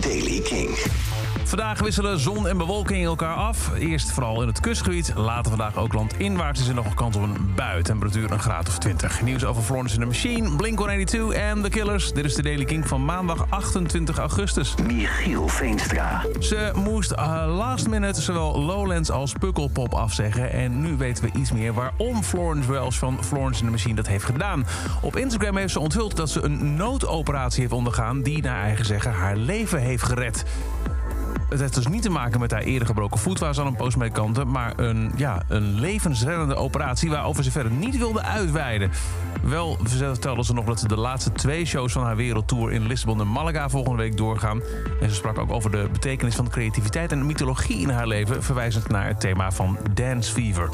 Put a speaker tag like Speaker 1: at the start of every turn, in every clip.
Speaker 1: Daily King.
Speaker 2: Vandaag wisselen zon en bewolking elkaar af. Eerst vooral in het kustgebied. Later vandaag ook landinwaarts is er nog een kans op een bui. Temperatuur een graad of 20. Nieuws over Florence in the Machine, Blink-182 en The Killers. Dit is de Daily King van maandag 28 augustus.
Speaker 1: Michiel Veenstra.
Speaker 2: Ze moest uh, last minute zowel Lowlands als Pukkelpop afzeggen. En nu weten we iets meer waarom Florence Welsh van Florence in the Machine dat heeft gedaan. Op Instagram heeft ze onthuld dat ze een noodoperatie heeft ondergaan... die naar eigen zeggen haar leven heeft gered. Het heeft dus niet te maken met haar eerder gebroken voet, waar ze al een post mee kantte, maar een, ja, een levensreddende operatie waarover ze verder niet wilde uitweiden. Wel vertelde ze nog dat ze de laatste twee shows van haar wereldtour in Lissabon en Malaga volgende week doorgaan. En ze sprak ook over de betekenis van creativiteit en mythologie in haar leven, verwijzend naar het thema van Dance Fever.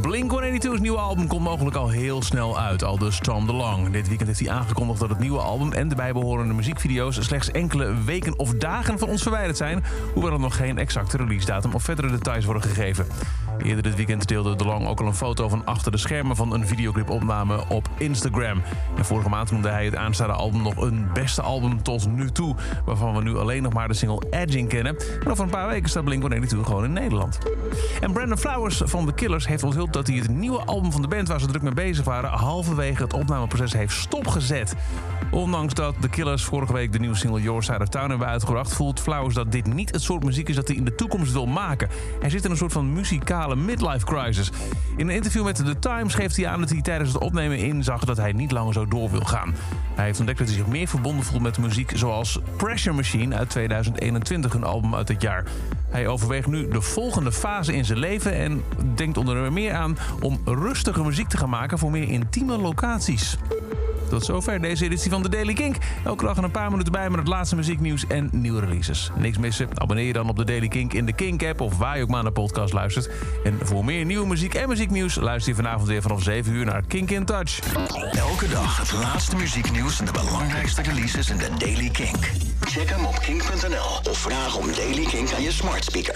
Speaker 2: Blink-182's nieuwe album komt mogelijk al heel snel uit, al dus Tom DeLong. Dit weekend heeft hij aangekondigd dat het nieuwe album en de bijbehorende muziekvideo's slechts enkele weken of dagen van ons verwijderd zijn, hoewel er nog geen exacte release datum of verdere details worden gegeven. Eerder dit weekend deelde DeLong ook al een foto van achter de schermen van een videoclipopname op Instagram. En vorige maand noemde hij het aanstaande album nog een beste album tot nu toe, waarvan we nu alleen nog maar de single Edging kennen. En over een paar weken staat Blink-182 gewoon in Nederland. En Brandon Flowers van The Killers heeft dat hij het nieuwe album van de band waar ze druk mee bezig waren halverwege het opnameproces heeft stopgezet. Ondanks dat The Killers vorige week de nieuwe single Your Side of Town hebben uitgebracht, voelt Flowers dat dit niet het soort muziek is dat hij in de toekomst wil maken. Hij zit in een soort van muzikale midlife crisis. In een interview met The Times geeft hij aan dat hij tijdens het opnemen inzag dat hij niet langer zo door wil gaan. Hij heeft ontdekt dat hij zich meer verbonden voelt met muziek zoals Pressure Machine uit 2021, een album uit het jaar. Hij overweegt nu de volgende fase in zijn leven en denkt onder meer om rustige muziek te gaan maken voor meer intieme locaties. Tot zover deze editie van de Daily Kink. Elke dag een paar minuten bij met het laatste muzieknieuws en nieuwe releases. Niks missen? Abonneer je dan op de Daily Kink in de Kink-app of waar je ook maar naar de podcast luistert. En voor meer nieuwe muziek en muzieknieuws luister je vanavond weer vanaf 7 uur naar Kink in Touch.
Speaker 1: Elke dag het laatste muzieknieuws en de belangrijkste releases in de Daily Kink. Check hem op kink.nl of vraag om Daily Kink aan je smart speaker.